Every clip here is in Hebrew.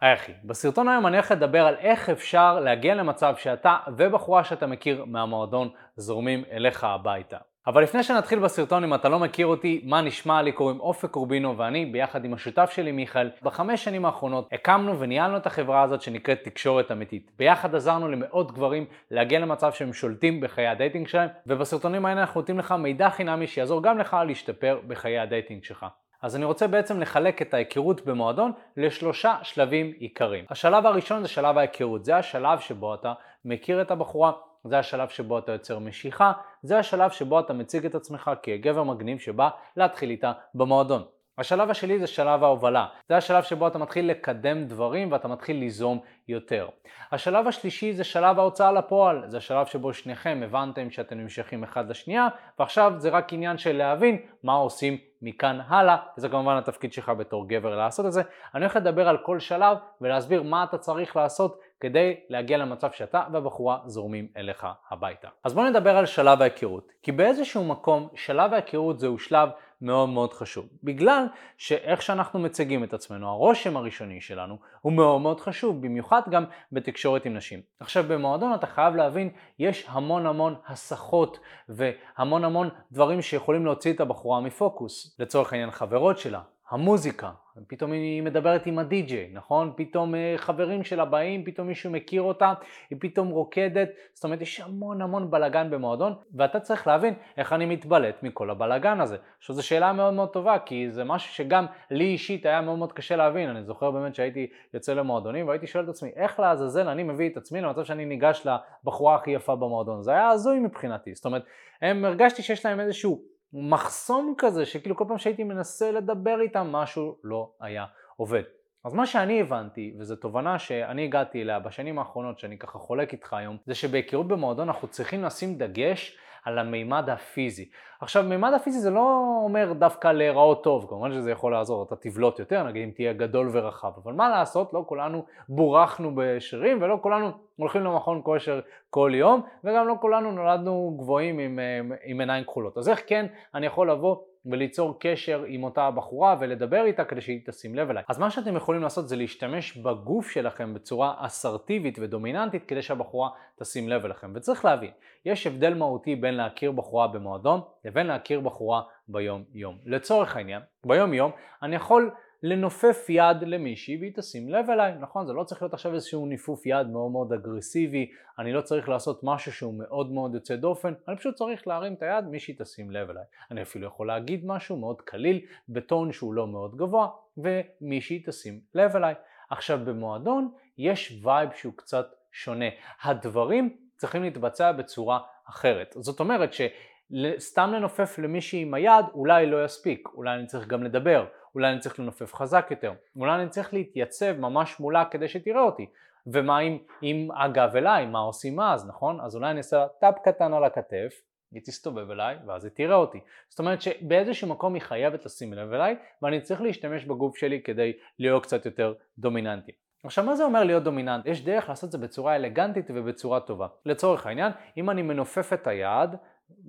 היי אחי, בסרטון היום אני הולך לדבר על איך אפשר להגיע למצב שאתה ובחורה שאתה מכיר מהמועדון זורמים אליך הביתה. אבל לפני שנתחיל בסרטון, אם אתה לא מכיר אותי, מה נשמע לי קוראים אופק קורבינו ואני, ביחד עם השותף שלי מיכאל, בחמש שנים האחרונות הקמנו וניהלנו את החברה הזאת שנקראת תקשורת אמיתית. ביחד עזרנו למאות גברים להגיע למצב שהם שולטים בחיי ה dating שלהם, ובסרטונים האלה אנחנו נותנים לך מידע חינמי שיעזור גם לך להשתפר בחיי ה dating שלך. אז אני רוצה בעצם לחלק את ההיכרות במועדון לשלושה שלבים עיקריים. השלב הראשון זה שלב ההיכרות, זה השלב שבו אתה מכיר את הבחורה, זה השלב שבו אתה יוצר משיכה, זה השלב שבו אתה מציג את עצמך כגבר מגניב שבא להתחיל איתה במועדון. השלב השני זה שלב ההובלה, זה השלב שבו אתה מתחיל לקדם דברים ואתה מתחיל ליזום יותר. השלב השלישי זה שלב ההוצאה לפועל, זה השלב שבו שניכם הבנתם שאתם נמשכים אחד לשנייה ועכשיו זה רק עניין של להבין מה עושים מכאן הלאה, וזה כמובן התפקיד שלך בתור גבר לעשות את זה. אני הולך לדבר על כל שלב ולהסביר מה אתה צריך לעשות כדי להגיע למצב שאתה והבחורה זורמים אליך הביתה. אז בוא נדבר על שלב ההיכרות, כי באיזשהו מקום שלב ההיכרות זהו שלב מאוד מאוד חשוב. בגלל שאיך שאנחנו מציגים את עצמנו, הרושם הראשוני שלנו הוא מאוד מאוד חשוב, במיוחד גם בתקשורת עם נשים. עכשיו במועדון אתה חייב להבין, יש המון המון הסחות והמון המון דברים שיכולים להוציא את הבחורה מפוקוס. לצורך העניין חברות שלה, המוזיקה, פתאום היא מדברת עם הדי-ג'יי, נכון? פתאום אה, חברים שלה באים, פתאום מישהו מכיר אותה, היא פתאום רוקדת, זאת אומרת יש המון המון בלאגן במועדון, ואתה צריך להבין איך אני מתבלט מכל הבלאגן הזה. עכשיו זו שאלה מאוד מאוד טובה, כי זה משהו שגם לי אישית היה מאוד מאוד קשה להבין, אני זוכר באמת שהייתי יוצא למועדונים והייתי שואל את עצמי, איך לעזאזל אני מביא את עצמי למצב שאני ניגש לבחורה הכי יפה במועדון, זה היה הזוי מבחינתי, זאת אומרת, הם הרגשתי שיש להם איזשהו מחסום כזה שכאילו כל פעם שהייתי מנסה לדבר איתם משהו לא היה עובד. אז מה שאני הבנתי, וזו תובנה שאני הגעתי אליה בשנים האחרונות שאני ככה חולק איתך היום, זה שבהיכרות במועדון אנחנו צריכים לשים דגש על המימד הפיזי. עכשיו מימד הפיזי זה לא אומר דווקא להיראות טוב, כמובן שזה יכול לעזור, אתה תבלוט יותר, נגיד אם תהיה גדול ורחב, אבל מה לעשות, לא כולנו בורחנו בשרירים ולא כולנו הולכים למכון כושר כל יום, וגם לא כולנו נולדנו גבוהים עם, אה, עם עיניים כחולות. אז איך כן אני יכול לבוא וליצור קשר עם אותה בחורה ולדבר איתה כדי שהיא תשים לב אליי. אז מה שאתם יכולים לעשות זה להשתמש בגוף שלכם בצורה אסרטיבית ודומיננטית כדי שהבחורה תשים לב אליכם. וצריך להבין, יש הבדל מהותי בין להכיר בחורה במועדון לבין להכיר בחורה ביום יום. לצורך העניין, ביום יום אני יכול לנופף יד למישהי והיא תשים לב אליי, נכון? זה לא צריך להיות עכשיו איזשהו ניפוף יד מאוד מאוד אגרסיבי, אני לא צריך לעשות משהו שהוא מאוד מאוד יוצא דופן, אני פשוט צריך להרים את היד, מישהי תשים לב אליי. אני אפילו יכול להגיד משהו מאוד קליל, בטון שהוא לא מאוד גבוה, ומישהי תשים לב אליי. עכשיו במועדון יש vibe שהוא קצת שונה. הדברים צריכים להתבצע בצורה אחרת. זאת אומרת שסתם לנופף למישהי עם היד אולי לא יספיק, אולי אני צריך גם לדבר, אולי אני צריך לנופף חזק יותר, אולי אני צריך להתייצב ממש מולה כדי שתראה אותי. ומה עם, עם הגב אליי, מה עושים אז, נכון? אז אולי אני אעשה טאפ קטן על הכתף, היא תסתובב אליי ואז היא תראה אותי. זאת אומרת שבאיזשהו מקום היא חייבת לשים לב אליי ואני צריך להשתמש בגוף שלי כדי להיות קצת יותר דומיננטי. עכשיו מה זה אומר להיות דומיננט? יש דרך לעשות את זה בצורה אלגנטית ובצורה טובה. לצורך העניין, אם אני מנופף את היד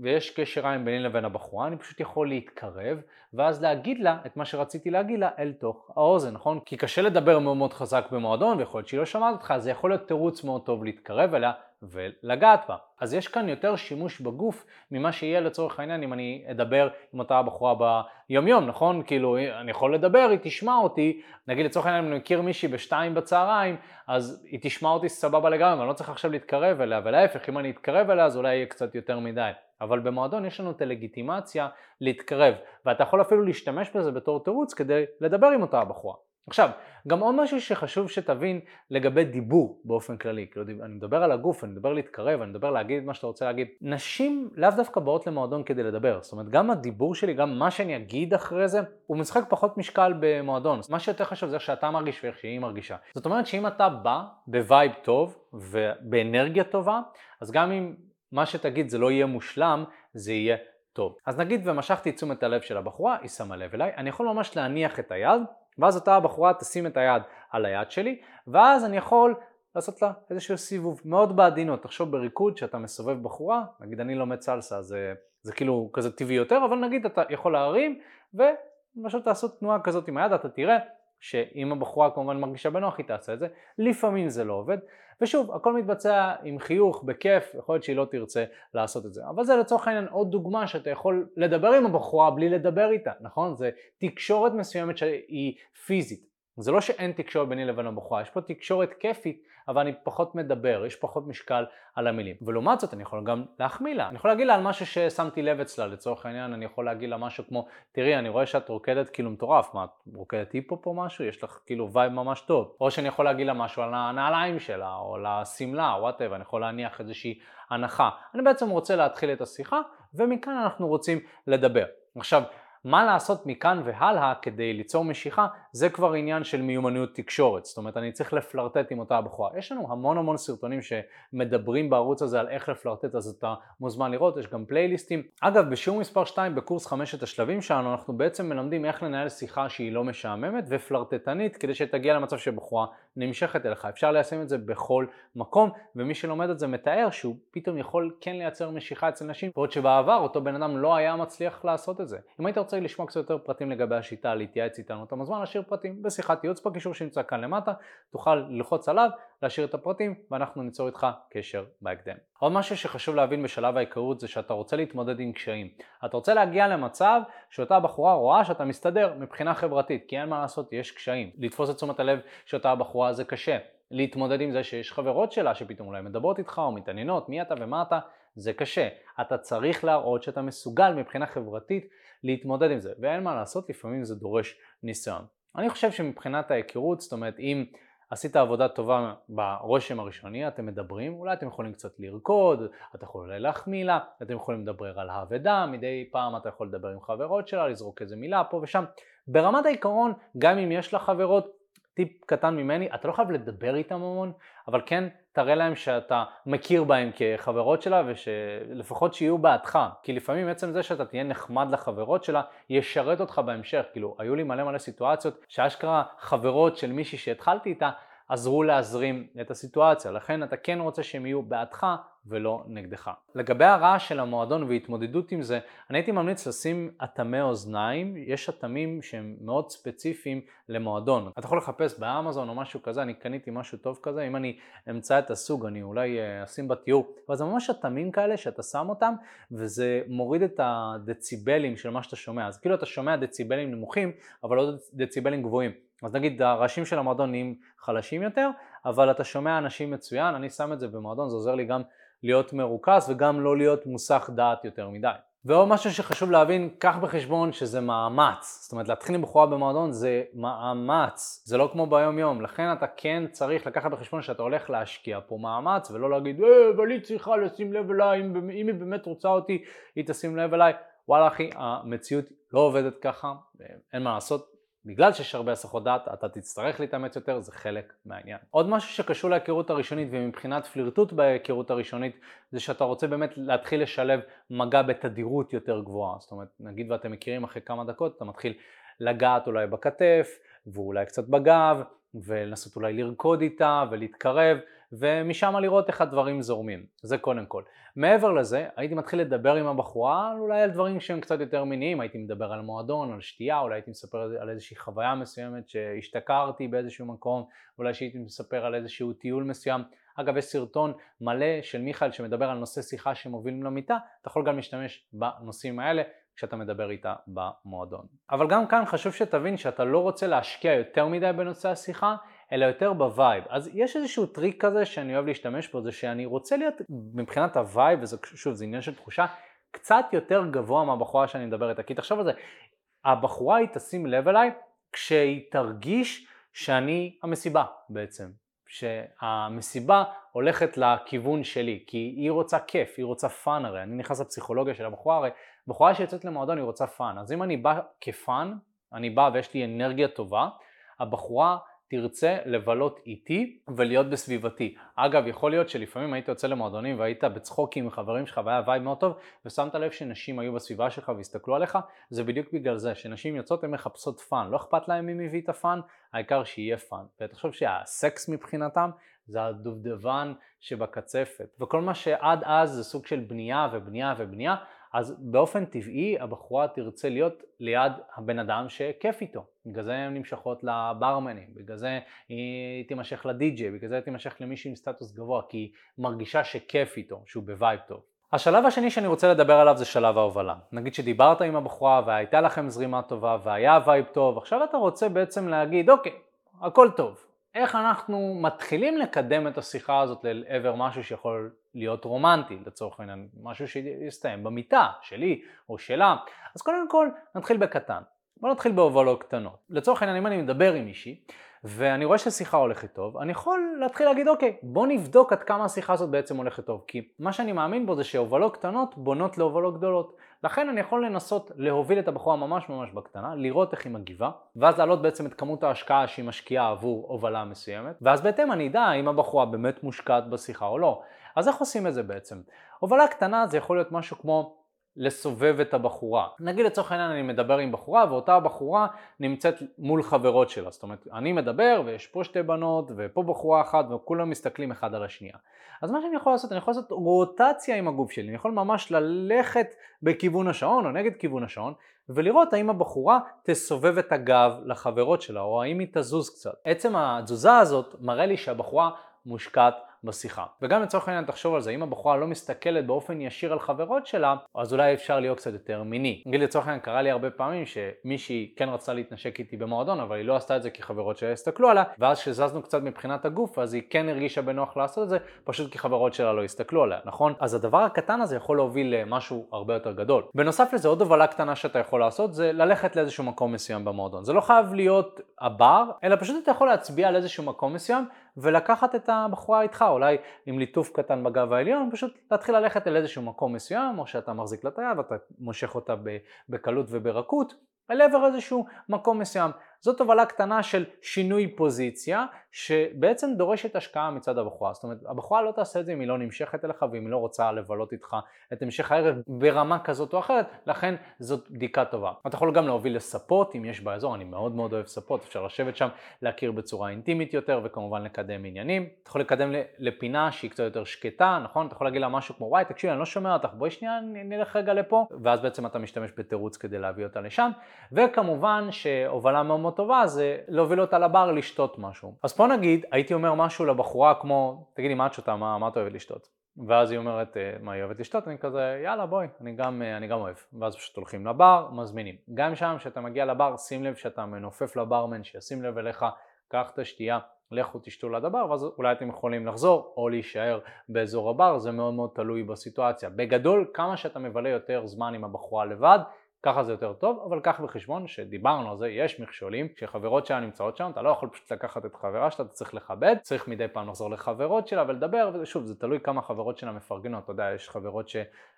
ויש קשר עין ביני לבין הבחורה, אני פשוט יכול להתקרב ואז להגיד לה את מה שרציתי להגיד לה אל תוך האוזן, נכון? כי קשה לדבר מאוד מאוד חזק במועדון ויכול להיות שהיא לא שמעת אותך, אז זה יכול להיות תירוץ מאוד טוב להתקרב אליה ולגעת בה. אז יש כאן יותר שימוש בגוף ממה שיהיה לצורך העניין אם אני אדבר עם אותה בחורה ביום יום, נכון? כאילו אני יכול לדבר, היא תשמע אותי, נגיד לצורך העניין אם אני מכיר מישהי בשתיים בצהריים, אז היא תשמע אותי סבבה לגמרי, אני לא צריך עכשיו להתקרב אליה, ולהפך אם אני אתקרב אליה אז אולי יהיה קצת יותר מדי. אבל במועדון יש לנו את הלגיטימציה להתקרב, ואתה יכול אפילו להשתמש בזה בתור תירוץ כדי לדבר עם אותה הבחורה. עכשיו, גם עוד משהו שחשוב שתבין לגבי דיבור באופן כללי, כאילו אני מדבר על הגוף, אני מדבר להתקרב, אני מדבר להגיד מה שאתה רוצה להגיד. נשים לאו דווקא באות למועדון כדי לדבר, זאת אומרת גם הדיבור שלי, גם מה שאני אגיד אחרי זה, הוא משחק פחות משקל במועדון. מה שיותר חשוב זה איך שאתה מרגיש ואיך שהיא מרגישה. זאת אומרת שאם אתה בא ב vibe טוב ובאנרגיה טובה, אז גם אם מה שתגיד זה לא יהיה מושלם, זה יהיה טוב. אז נגיד ומשכתי תשומת הלב של הבחורה, היא שמה לב אליי, אני יכול ממש להניח את היד, ואז אותה הבחורה תשים את היד על היד שלי, ואז אני יכול לעשות לה איזשהו סיבוב מאוד בעדינות. תחשוב בריקוד שאתה מסובב בחורה, נגיד אני לומד סלסה, זה, זה כאילו כזה טבעי יותר, אבל נגיד אתה יכול להרים ופשוט תעשו תנועה כזאת עם היד, אתה תראה שאם הבחורה כמובן מרגישה בנוח היא תעשה את זה, לפעמים זה לא עובד, ושוב, הכל מתבצע עם חיוך, בכיף, יכול להיות שהיא לא תרצה לעשות את זה. אבל זה לצורך העניין עוד דוגמה שאתה יכול לדבר עם הבחורה בלי לדבר איתה, נכון? זה תקשורת מסוימת שהיא פיזית. זה לא שאין תקשורת ביני לבין הבחורה, יש פה תקשורת כיפית, אבל אני פחות מדבר, יש פחות משקל על המילים. ולעומת זאת אני יכול גם להחמיא לה, אני יכול להגיד לה על משהו ששמתי לב אצלה, לצורך העניין אני יכול להגיד לה משהו כמו, תראי אני רואה שאת רוקדת כאילו מטורף, מה את רוקדת היפ הופ או משהו? יש לך כאילו vibe ממש טוב. או שאני יכול להגיד לה משהו על הנעליים שלה, או על השמלה, או whatever, אני יכול להניח איזושהי הנחה. אני בעצם רוצה להתחיל את השיחה, ומכאן אנחנו רוצים לדבר. עכשיו, מה לעשות מכאן והלאה כדי ליצור משיכה זה כבר עניין של מיומנויות תקשורת, זאת אומרת אני צריך לפלרטט עם אותה הבחורה. יש לנו המון המון סרטונים שמדברים בערוץ הזה על איך לפלרטט אז אתה מוזמן לראות, יש גם פלייליסטים. אגב בשיעור מספר 2 בקורס חמשת השלבים שלנו אנחנו בעצם מלמדים איך לנהל שיחה שהיא לא משעממת ופלרטטנית כדי שתגיע למצב שבחורה נמשכת אליך. אפשר ליישם את זה בכל מקום ומי שלומד את זה מתאר שהוא פתאום יכול כן לייצר משיכה אצל נשים בעוד שבעבר אותו בן אדם לא היה מצליח לעשות את זה. אם היית רוצה לשמוע קצת יותר פרטים לגבי השיטה, להתייעץ איתנו, אתה מוזמן להשאיר פרטים בשיחת ייעוץ בקישור שנמצא כאן למטה, תוכל ללחוץ עליו, להשאיר את הפרטים ואנחנו ניצור איתך קשר בהקדם. עוד משהו שחשוב להבין בשלב ההיכרות זה שאתה רוצה להתמודד עם קשיים. אתה רוצה להגיע למצב שאותה בחורה רואה שאתה מסתדר מבחינה חברתית, כי אין מה לעשות, יש קשיים. לתפוס את תשומת הלב שאותה בחורה זה קשה. להתמודד עם זה שיש חברות שלה שפתאום אולי מדברות איתך או מתעניינות מי אתה ומה אתה, זה קשה. אתה צריך להראות שאתה מסוגל מבחינה חברתית להתמודד עם זה, ואין מה לעשות, לפעמים זה דורש ניסיון. אני חושב שמבחינת ההיכרות, זאת אומרת אם עשית עבודה טובה ברושם הראשוני, אתם מדברים, אולי אתם יכולים קצת לרקוד, אתה יכול אולי להחמיא לה, אתם יכולים לדבר על האבדה, מדי פעם אתה יכול לדבר עם חברות שלה, לזרוק איזה מילה פה ושם. ברמת העיקרון, גם אם יש לה חברות, טיפ קטן ממני, אתה לא חייב לדבר איתם המון, אבל כן תראה להם שאתה מכיר בהם כחברות שלה ושלפחות שיהיו בעדך, כי לפעמים עצם זה שאתה תהיה נחמד לחברות שלה ישרת אותך בהמשך, כאילו היו לי מלא מלא סיטואציות שאשכרה חברות של מישהי שהתחלתי איתה עזרו להזרים את הסיטואציה, לכן אתה כן רוצה שהם יהיו בעדך ולא נגדך. לגבי הרעש של המועדון והתמודדות עם זה, אני הייתי ממליץ לשים אטמי אוזניים, יש אטמים שהם מאוד ספציפיים למועדון. אתה יכול לחפש באמזון או משהו כזה, אני קניתי משהו טוב כזה, אם אני אמצא את הסוג אני אולי אה, אשים בתיאור, אבל זה ממש אטמים כאלה שאתה שם אותם וזה מוריד את הדציבלים של מה שאתה שומע, אז כאילו אתה שומע דציבלים נמוכים אבל לא דציבלים גבוהים. אז נגיד הראשים של המועדון נהיים חלשים יותר, אבל אתה שומע אנשים מצוין, אני שם את זה במועדון, זה עוזר לי גם להיות מרוכז וגם לא להיות מוסך דעת יותר מדי. ועוד משהו שחשוב להבין, קח בחשבון שזה מאמץ. זאת אומרת, להתחיל עם בחורה במועדון זה מאמץ. זה לא כמו ביום יום. לכן אתה כן צריך לקחת בחשבון שאתה הולך להשקיע פה מאמץ, ולא להגיד, אה, אבל היא צריכה לשים לב אליי, אם, אם היא באמת רוצה אותי, היא תשים לב אליי. וואלה אחי, המציאות לא עובדת ככה, אין מה לעשות, בגלל שיש הרבה הסחות דעת, אתה תצטרך להתאמץ יותר, זה חלק מהעניין. עוד משהו שקשור להיכרות הראשונית ומבחינת פלירטוט בהיכרות הראשונית, זה שאתה רוצה באמת להתחיל לשלב מגע בתדירות יותר גבוהה. זאת אומרת, נגיד ואתם מכירים אחרי כמה דקות, אתה מתחיל לגעת אולי בכתף, ואולי קצת בגב, ולנסות אולי לרקוד איתה ולהתקרב, ומשם לראות איך הדברים זורמים, זה קודם כל. מעבר לזה, הייתי מתחיל לדבר עם הבחורה אולי על דברים שהם קצת יותר מיניים, הייתי מדבר על מועדון, על שתייה, אולי הייתי מספר על איזושהי חוויה מסוימת שהשתכרתי באיזשהו מקום, אולי שהייתי מספר על איזשהו טיול מסוים. אגב, יש סרטון מלא של מיכאל שמדבר על נושא שיחה שמובילים למיטה, אתה יכול גם להשתמש בנושאים האלה כשאתה מדבר איתה במועדון. אבל גם כאן חשוב שתבין שאתה לא רוצה להשקיע יותר מדי בנושא השיחה, אלא יותר ב vibe. אז יש איזשהו טריק כזה שאני אוהב להשתמש בו, זה שאני רוצה להיות מבחינת ה vibe, וזה שוב, זה עניין של תחושה, קצת יותר גבוה מהבחורה שאני מדבר איתה. כי תחשוב על זה, הבחורה היא תשים לב אליי כשהיא תרגיש שאני המסיבה בעצם. שהמסיבה הולכת לכיוון שלי, כי היא רוצה כיף, היא רוצה fun הרי, אני נכנס לפסיכולוגיה של הבחורה, הרי בחורה שיוצאת למועדון היא רוצה fun, אז אם אני בא כ fun, אני בא ויש לי אנרגיה טובה, הבחורה תרצה לבלות איתי ולהיות בסביבתי. אגב, יכול להיות שלפעמים היית יוצא למועדונים והיית בצחוקים עם חברים שלך והיה vibe מאוד טוב ושמת לב שנשים היו בסביבה שלך והסתכלו עליך, זה בדיוק בגלל זה, שנשים יוצאות הן מחפשות fun, לא אכפת להם מי מביא את ה fun, העיקר שיהיה fun. ותחשוב שהסקס מבחינתם זה הדובדבן שבקצפת, וכל מה שעד אז זה סוג של בנייה ובנייה ובנייה, אז באופן טבעי הבחורה תרצה להיות ליד הבן אדם שכיף איתו. בגלל זה הן נמשכות לברמנים, בגלל זה היא תימשך לדי-ג'יי, בגלל זה היא תימשך למישהו עם סטטוס גבוה, כי היא מרגישה שכיף איתו, שהוא ב vibe טוב. השלב השני שאני רוצה לדבר עליו זה שלב ההובלה. נגיד שדיברת עם הבחורה והייתה לכם זרימה טובה והיה vibe טוב, עכשיו אתה רוצה בעצם להגיד, אוקיי, הכל טוב. איך אנחנו מתחילים לקדם את השיחה הזאת לעבר משהו שיכול להיות רומנטי לצורך העניין, משהו שיסתיים במיטה שלי או שלה. אז קודם כל נתחיל בקטן. בוא נתחיל בהובלות קטנות. לצורך העניין אם אני מדבר עם מישהי ואני רואה שהשיחה הולכת טוב, אני יכול להתחיל להגיד אוקיי, בוא נבדוק עד כמה השיחה הזאת בעצם הולכת טוב, כי מה שאני מאמין בו זה שהובלות קטנות בונות להובלות גדולות. לכן אני יכול לנסות להוביל את הבחורה ממש ממש בקטנה, לראות איך היא מגיבה, ואז להעלות בעצם את כמות ההשקעה שהיא משקיעה עבור הובלה מסוימת, ואז בהתאם אני אדע אם הבחורה באמת מושקעת בשיחה או לא. אז איך עושים את זה בעצם? הובלה קטנה זה יכול להיות משהו כמו לסובב את הבחורה. נגיד לצורך העניין אני מדבר עם בחורה ואותה הבחורה נמצאת מול חברות שלה. זאת אומרת, אני מדבר ויש פה שתי בנות ופה בחורה אחת וכולם מסתכלים אחד על השנייה. אז מה שאני יכול לעשות, אני יכול לעשות רוטציה עם הגוף שלי. אני יכול ממש ללכת בכיוון השעון או נגד כיוון השעון ולראות האם הבחורה תסובב את הגב לחברות שלה או האם היא תזוז קצת. עצם התזוזה הזאת מראה לי שהבחורה מושקעת בשיחה. וגם לצורך העניין תחשוב על זה, אם הבחורה לא מסתכלת באופן ישיר על חברות שלה, אז אולי אפשר להיות קצת יותר מיני. נגיד לצורך העניין קרה לי הרבה פעמים שמישהי כן רצתה להתנשק איתי במועדון, אבל היא לא עשתה את זה כי חברות שלה הסתכלו עליה, ואז כשזזנו קצת מבחינת הגוף, אז היא כן הרגישה בנוח לעשות את זה, פשוט כי חברות שלה לא הסתכלו עליה, נכון? אז הדבר הקטן הזה יכול להוביל למשהו הרבה יותר גדול. בנוסף לזה, עוד הובלה קטנה שאתה יכול לעשות זה ללכת לאיזשהו מקום מסוים במועדון. זה לא חייב להיות הבר, אלא פשוט אתה יכול להצביע על איזשהו מקום מסוים ולקחת את הבחורה איתך, אולי עם ליטוף קטן בגב העליון, פשוט להתחיל ללכת אל איזשהו מקום מסוים, או שאתה מחזיק לה את היד ואתה מושך אותה בקלות וברכות, אל עבר איזשהו מקום מסוים. זאת תובלה קטנה של שינוי פוזיציה, שבעצם דורשת השקעה מצד הבחורה. זאת אומרת, הבחורה לא תעשה את זה אם היא לא נמשכת אליך ואם היא לא רוצה לבלות איתך את המשך הערב ברמה כזאת או אחרת, לכן זאת בדיקה טובה. אתה יכול גם להוביל לספות אם יש באזור, אני מאוד מאוד אוהב ספות, אפשר לשבת שם, להכיר בצורה אינטימית יותר וכמובן לקדם עניינים. אתה יכול לקדם לפינה שהיא קצת יותר שקטה, נכון? אתה יכול להגיד לה משהו כמו וואי תקשיבי אני לא שומע אותך, בואי שנייה נלך רגע לפה, ואז בעצם אתה משתמש בתירוץ כדי להביא אותה לשם, וכמובן שהובלה מאוד טובה זה להוביל אותה לבר לשתות משהו. אז פה נגיד הייתי אומר משהו לבחורה כמו תגידי מה את שותה, מה, מה את אוהבת לשתות? ואז היא אומרת אה, מה היא אוהבת לשתות, אני כזה יאללה בואי, אני גם, אה, אני גם אוהב. ואז פשוט הולכים לבר, מזמינים. גם שם כשאתה מגיע לבר שים לב שאתה מנופף לברמן שישים לב אליך, קח את השתייה, לכו תשתו ליד הבר ואז אולי אתם יכולים לחזור או להישאר באזור הבר, זה מאוד מאוד תלוי בסיטואציה. בגדול כמה שאתה מבלה יותר זמן עם הבחורה לבד ככה זה יותר טוב, אבל קח בחשבון שדיברנו על זה, יש מכשולים, כשחברות שלה נמצאות שם, אתה לא יכול פשוט לקחת את חברה שלה, אתה צריך לכבד, צריך מדי פעם לחזור לחברות שלה ולדבר, ושוב, זה תלוי כמה חברות שלה מפרגנות, אתה יודע, יש חברות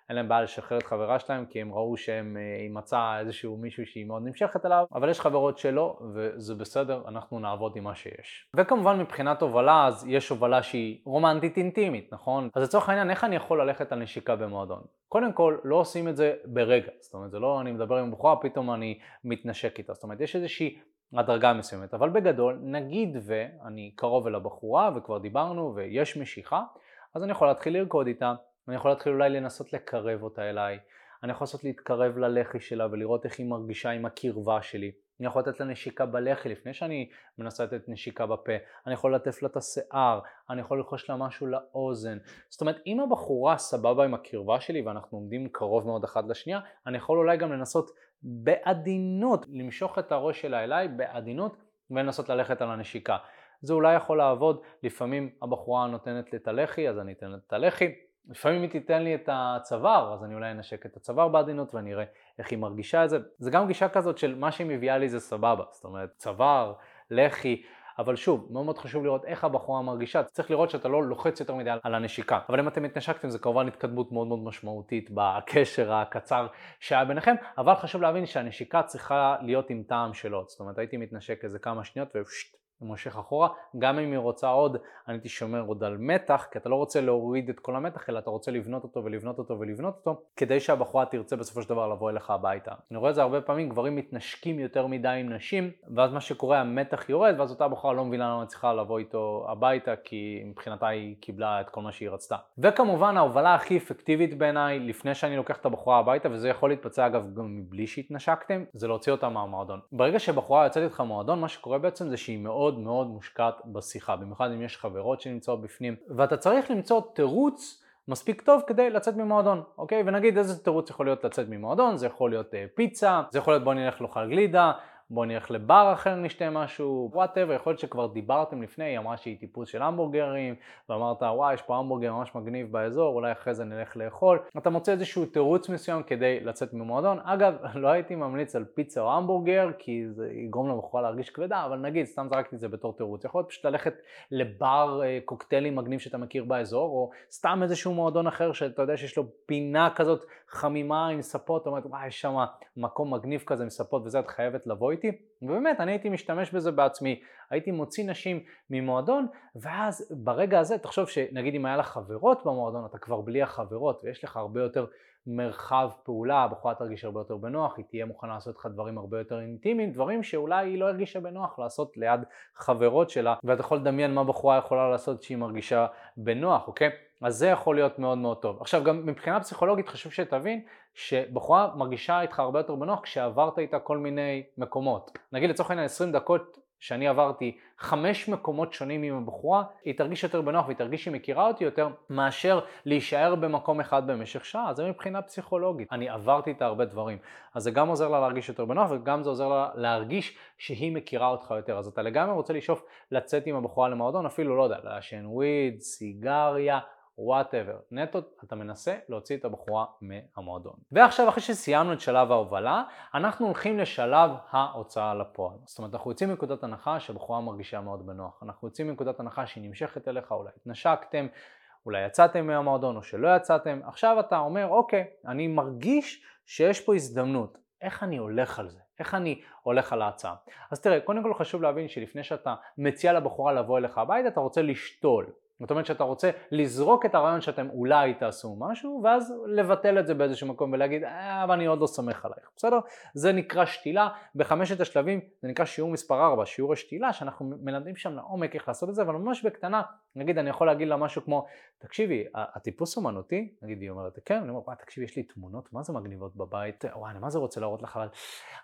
שאין להם בעיה לשחרר את חברה שלהם, כי הם ראו שהם, אה, היא מצאה איזשהו מישהו שהיא מאוד נמשכת אליו, אבל יש חברות שלא, וזה בסדר, אנחנו נעבוד עם מה שיש. וכמובן מבחינת הובלה, אז יש הובלה שהיא רומנטית אינטימית, נכון? אז לצורך העניין, איך אני יכול ללכת על נשיקה במועדון? קודם כל, לא עושים את זה ברגע, זאת אומרת, זה לא אני מדבר עם בחורה, פתאום אני מתנשק איתה, זאת אומרת, יש איזושהי הדרגה מסוימת, אבל בגדול, נגיד ואני קרוב אל הבחורה וכבר דיברנו ויש משיכה, אז אני יכול להתחיל לרקוד איתה, ואני יכול להתחיל אולי לנסות לקרב אותה אליי, אני יכול לנסות להתקרב ללחי שלה ולראות איך היא מרגישה עם הקרבה שלי. אני יכול לתת לה נשיקה בלחי לפני שאני מנסה לתת נשיקה בפה, אני יכול לטף לה את השיער, אני יכול ללחוש לה משהו לאוזן. זאת אומרת, אם הבחורה סבבה עם הקרבה שלי ואנחנו עומדים קרוב מאוד אחד לשנייה, אני יכול אולי גם לנסות בעדינות למשוך את הראש שלה אליי בעדינות ולנסות ללכת על הנשיקה. זה אולי יכול לעבוד, לפעמים הבחורה נותנת לי את הלחי אז אני אתן לה את הלחי, לפעמים היא תיתן לי את הצוואר, אז אני אולי אנשק את הצוואר בעדינות ואני אראה איך היא מרגישה את זה. זה גם גישה כזאת של מה שהיא מביאה לי זה סבבה, זאת אומרת צוואר, לחי, אבל שוב, מאוד מאוד חשוב לראות איך הבחורה מרגישה, צריך לראות שאתה לא לוחץ יותר מדי על הנשיקה. אבל אם אתם התנשקתם זה כמובן התקדמות מאוד מאוד משמעותית בקשר הקצר שהיה ביניכם, אבל חשוב להבין שהנשיקה צריכה להיות עם טעם שלו, זאת אומרת הייתי מתנשק איזה כמה שניות ופשט מושך אחורה, גם אם היא רוצה עוד, אני הייתי שומר עוד על מתח, כי אתה לא רוצה להוריד את כל המתח, אלא אתה רוצה לבנות אותו ולבנות אותו ולבנות אותו, כדי שהבחורה תרצה בסופו של דבר לבוא אליך הביתה. אני רואה את זה הרבה פעמים, גברים מתנשקים יותר מדי עם נשים, ואז מה שקורה, המתח יורד, ואז אותה בחורה לא מבינה למה צריכה לבוא איתו הביתה, כי מבחינתה היא קיבלה את כל מה שהיא רצתה. וכמובן ההובלה הכי אפקטיבית בעיניי, לפני שאני לוקח את הבחורה הביתה, וזה יכול להתבצע אגב גם מבלי שהתנשקתם, זה להוציא אותה מהמועדון. ברגע שבחורה יוצאת איתך מהמועדון, מה שקורה בעצם זה שהיא מאוד מאוד מושקעת בשיחה, במיוחד אם יש חברות שנמצאות בפנים, ואתה צריך למצוא תירוץ מספיק טוב כדי לצאת ממועדון, אוקיי? ונגיד איזה תירוץ יכול להיות לצאת ממועדון, זה יכול להיות אה, פיצה, זה יכול להיות בוא נלך לאכל גלידה, בוא נלך לבר אחר נשתה משהו, whatever, יכול להיות שכבר דיברתם לפני, היא אמרה שהיא טיפוס של המבורגרים, ואמרת וואי יש פה המבורגר ממש מגניב באזור, אולי אחרי זה נלך לאכול, אתה מוצא איזשהו תירוץ מסוים כדי לצאת ממועדון, אגב לא הייתי ממליץ על פיצה או המבורגר כי זה יגרום לבחורה להרגיש כבדה, אבל נגיד סתם זרקתי את זה בתור תירוץ, יכול להיות פשוט ללכת לבר אה, קוקטיילים מגניב שאתה מכיר באזור, או סתם איזשהו מועדון אחר שאתה יודע שיש לו פינה כזאת חמימה עם ספות, אתה אומר וואי יש שם מקום מגניב כזה עם ספות וזה את חייבת לבוא איתי, ובאמת אני הייתי משתמש בזה בעצמי, הייתי מוציא נשים ממועדון ואז ברגע הזה תחשוב שנגיד אם היה לך חברות במועדון אתה כבר בלי החברות ויש לך הרבה יותר מרחב פעולה, הבחורה תרגיש הרבה יותר בנוח, היא תהיה מוכנה לעשות לך דברים הרבה יותר אינטימיים, דברים שאולי היא לא הרגישה בנוח לעשות ליד חברות שלה ואתה יכול לדמיין מה בחורה יכולה לעשות שהיא מרגישה בנוח, אוקיי? אז זה יכול להיות מאוד מאוד טוב. עכשיו גם מבחינה פסיכולוגית חשוב שתבין שבחורה מרגישה איתך הרבה יותר בנוח כשעברת איתה כל מיני מקומות. נגיד לצורך העניין 20 דקות שאני עברתי חמש מקומות שונים עם הבחורה, היא תרגיש יותר בנוח והיא תרגיש שהיא מכירה אותי יותר מאשר להישאר במקום אחד במשך שעה, זה מבחינה פסיכולוגית. אני עברתי איתה הרבה דברים, אז זה גם עוזר לה להרגיש יותר בנוח וגם זה עוזר לה להרגיש שהיא מכירה אותך יותר. אז אתה לגמרי רוצה לשאוף לצאת עם הבחורה למועדון, אפילו לא יודע, לעשן weed, סיגריה, whatever. נטו אתה מנסה להוציא את הבחורה מהמועדון. ועכשיו אחרי שסיימנו את שלב ההובלה, אנחנו הולכים לשלב ההוצאה לפועל. זאת אומרת אנחנו יוצאים מנקודת הנחה שהבחורה מרגישה מאוד בנוח. אנחנו יוצאים מנקודת הנחה שהיא נמשכת אליך, אולי התנשקתם, אולי יצאתם מהמועדון או שלא יצאתם. עכשיו אתה אומר אוקיי, אני מרגיש שיש פה הזדמנות. איך אני הולך על זה? איך אני הולך על ההצעה? אז תראה, קודם כל חשוב להבין שלפני שאתה מציע לבחורה לבוא אליך הביתה, אתה רוצה לשתול. זאת אומרת שאתה רוצה לזרוק את הרעיון שאתם אולי תעשו משהו ואז לבטל את זה באיזשהו מקום ולהגיד אה, אבל אני עוד לא סומך עלייך, בסדר? זה נקרא שתילה, בחמשת השלבים זה נקרא שיעור מספר 4, שיעור השתילה שאנחנו מלמדים שם לעומק איך לעשות את זה אבל ממש בקטנה, נגיד אני יכול להגיד לה משהו כמו תקשיבי, הטיפוס אומנותי, נגיד היא אומרת כן, אני אומר וואי תקשיבי יש לי תמונות מה זה מגניבות בבית, וואי אני מה זה רוצה להראות לך אבל אני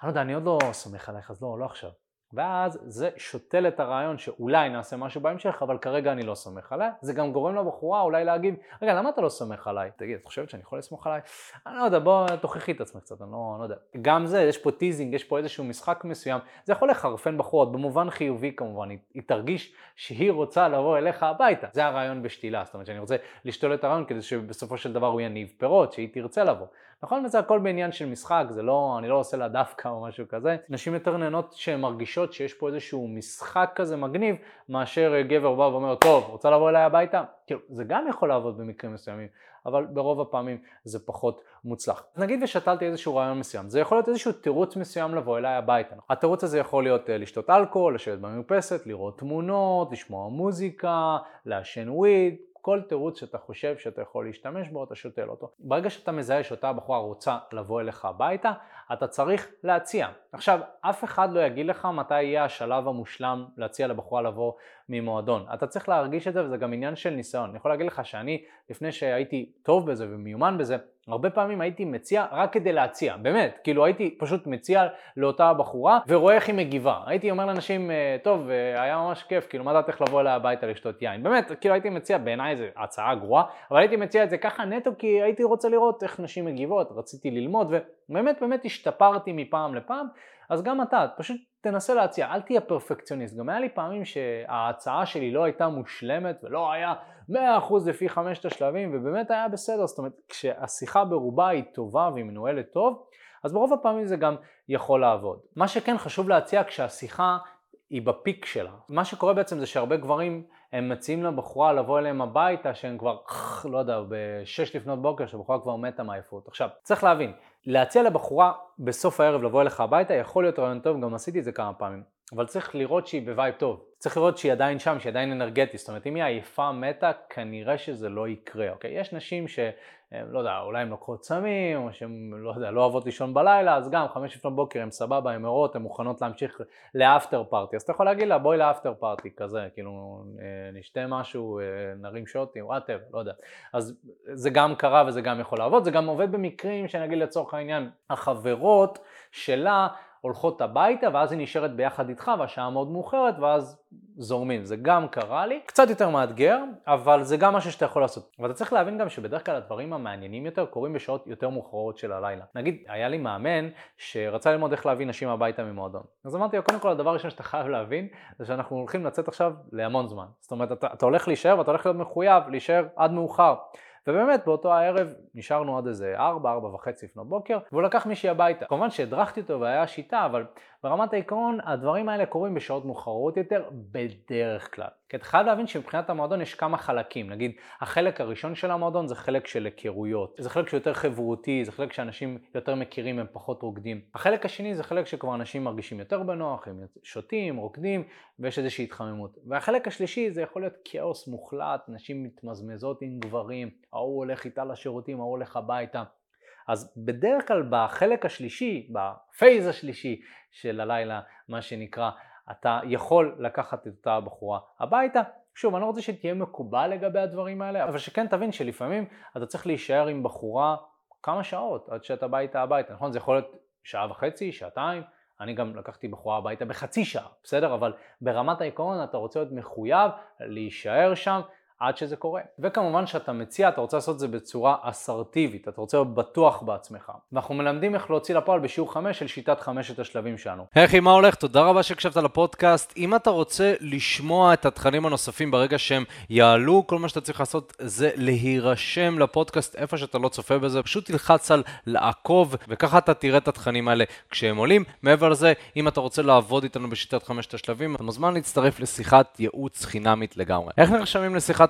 לא יודע אני עוד לא סומך עלייך אז לא, לא עכשיו ואז זה שותל את הרעיון שאולי נעשה משהו בהמשך, אבל כרגע אני לא סומך עליה. זה גם גורם לבחורה אולי להגיד, רגע, למה אתה לא סומך עליי? תגידי, את חושבת שאני יכול לסמוך עלייך? אני לא יודע, בוא תוכיחי את עצמך קצת, אני לא, לא יודע. גם זה, יש פה teasing, יש פה איזשהו משחק מסוים, זה יכול לחרפן בחורות, במובן חיובי כמובן, היא, היא תרגיש שהיא רוצה לבוא אליך הביתה. זה הרעיון בשתילה, זאת אומרת שאני רוצה לשתול את הרעיון כדי שבסופו של דבר הוא יניב פירות, שהיא תרצה לבוא. נכון? וזה הכל בעניין של משחק, זה לא, אני לא עושה לה דווקא או משהו כזה. נשים יותר נהנות שהן מרגישות שיש פה איזשהו משחק כזה מגניב, מאשר גבר בא ואומר, טוב, רוצה לבוא אליי הביתה? כאילו, זה גם יכול לעבוד במקרים מסוימים, אבל ברוב הפעמים זה פחות מוצלח. נגיד ושתלתי איזשהו רעיון מסוים, זה יכול להיות איזשהו תירוץ מסוים לבוא אליי הביתה. התירוץ הזה יכול להיות אה, לשתות אלכוהול, לשבת במרפסת, לראות תמונות, לשמוע מוזיקה, לעשן וויד, כל תירוץ שאתה חושב שאתה יכול להשתמש בו, אתה שותל אותו. ברגע שאתה מזהה שאותה בחורה רוצה לבוא אליך הביתה, אתה צריך להציע. עכשיו, אף אחד לא יגיד לך מתי יהיה השלב המושלם להציע לבחורה לבוא ממועדון. אתה צריך להרגיש את זה וזה גם עניין של ניסיון. אני יכול להגיד לך שאני, לפני שהייתי טוב בזה ומיומן בזה, הרבה פעמים הייתי מציע רק כדי להציע, באמת, כאילו הייתי פשוט מציע לאותה בחורה ורואה איך היא מגיבה. הייתי אומר לאנשים, אה, טוב, אה, היה ממש כיף, כאילו מה דעתך לבוא אליה הביתה לשתות יין? באמת, כאילו הייתי מציע, בעיניי זו הצעה גרועה, אבל הייתי מציע את זה ככה נטו כי הייתי רוצה לראות איך נשים מגיבות, רציתי ללמוד ובאמת באמת השתפרתי מפעם לפעם, אז גם אתה, פשוט תנסה להציע, אל תהיה פרפקציוניסט. גם היה לי פעמים שההצעה שלי לא הייתה מושלמת ולא היה 100% לפי חמשת השלבים ובאמת היה בסדר, זאת אומרת כשהשיחה ברובה היא טובה והיא מנוהלת טוב, אז ברוב הפעמים זה גם יכול לעבוד. מה שכן חשוב להציע כשהשיחה היא בפיק שלה. מה שקורה בעצם זה שהרבה גברים הם מציעים לבחורה לבוא אליהם הביתה שהם כבר, לא יודע, ב-6 לפנות בוקר שהבחורה כבר מתה מעייפות. עכשיו, צריך להבין, להציע לבחורה בסוף הערב לבוא אליך הביתה יכול להיות רעיון טוב, גם עשיתי את זה כמה פעמים. אבל צריך לראות שהיא ב vibe טוב. צריך לראות שהיא עדיין שם, שהיא עדיין אנרגטית. זאת אומרת, אם היא עייפה מתה, כנראה שזה לא יקרה, אוקיי? יש נשים ש... לא יודע, אולי הן לוקחות סמים, או שהן, לא יודע, לא אוהבות לישון בלילה, אז גם חמש לפנות בוקר הן סבבה, הן ערות, הן מוכנות להמשיך ל after party. אז אתה יכול להגיד לה, בואי ל after party כזה, כאילו, אה, נשתה משהו, אה, נרים שוטים, וואטאב, לא יודע. אז זה גם קרה וזה גם יכול לעבוד, זה גם עובד במקרים שנגיד לצורך העניין, החברות שלה הולכות הביתה ואז היא נשארת ביחד איתך והשעה מאוד מאוחרת ואז זורמים. זה גם קרה לי, קצת יותר מאתגר, אבל זה גם משהו שאתה יכול לעשות. ואתה צריך להבין גם שבדרך כלל הדברים המעניינים יותר קורים בשעות יותר מאוחרות של הלילה. נגיד, היה לי מאמן שרצה ללמוד איך להביא נשים הביתה ממועדון. אז אמרתי לו, קודם כל הדבר הראשון שאתה חייב להבין זה שאנחנו הולכים לצאת עכשיו להמון זמן. זאת אומרת, אתה, אתה הולך להישאר ואתה הולך להיות מחויב להישאר עד מאוחר. ובאמת באותו הערב נשארנו עד איזה 4, 4 וחצי לפנות בוקר, והוא לקח מישהי הביתה. כמובן שהדרכתי אותו והיה שיטה, אבל ברמת העיקרון הדברים האלה קורים בשעות מאוחרות יותר בדרך כלל. כי אתה חייב להבין שמבחינת המועדון יש כמה חלקים. נגיד, החלק הראשון של המועדון זה חלק של היכרויות. זה חלק שיותר חברותי, זה חלק שאנשים יותר מכירים, הם פחות רוקדים. החלק השני זה חלק שכבר אנשים מרגישים יותר בנוח, הם שותים, רוקדים, ויש איזושהי התחממות. והחלק השלישי זה יכול להיות כאוס מוחלט, נשים מתמזמזות עם גברים, ההוא הולך איתה לשירותים, ההוא הולך הביתה. אז בדרך כלל בחלק השלישי, בפייז השלישי של הלילה, מה שנקרא, אתה יכול לקחת את אותה בחורה הביתה. שוב, אני לא רוצה שתהיה מקובל לגבי הדברים האלה, אבל שכן תבין שלפעמים אתה צריך להישאר עם בחורה כמה שעות עד שאתה בא איתה הביתה, נכון? זה יכול להיות שעה וחצי, שעתיים, אני גם לקחתי בחורה הביתה בחצי שעה, בסדר? אבל ברמת העיקרון אתה רוצה להיות מחויב להישאר שם עד שזה קורה. וכמובן שאתה מציע, אתה רוצה לעשות את זה בצורה אסרטיבית, אתה רוצה להיות בטוח בעצמך. ואנחנו מלמדים איך להוציא לפועל בשיעור 5 של שיטת חמשת השלבים שלנו. היי אחי, מה הולך? תודה רבה שהקשבת לפודקאסט. אם אתה רוצה לשמוע את התכנים הנוספים ברגע שהם יעלו, כל מה שאתה צריך לעשות זה להירשם לפודקאסט איפה שאתה לא צופה בזה, פשוט תלחץ על לעקוב, וככה אתה תראה את התכנים האלה כשהם עולים. מעבר לזה, אם אתה רוצה לעבוד איתנו בשיטת חמשת השלבים, אתה מוזמן להצטרף לשיחת ייעוץ חינמית לגמרי. איך נרשמים לשיחת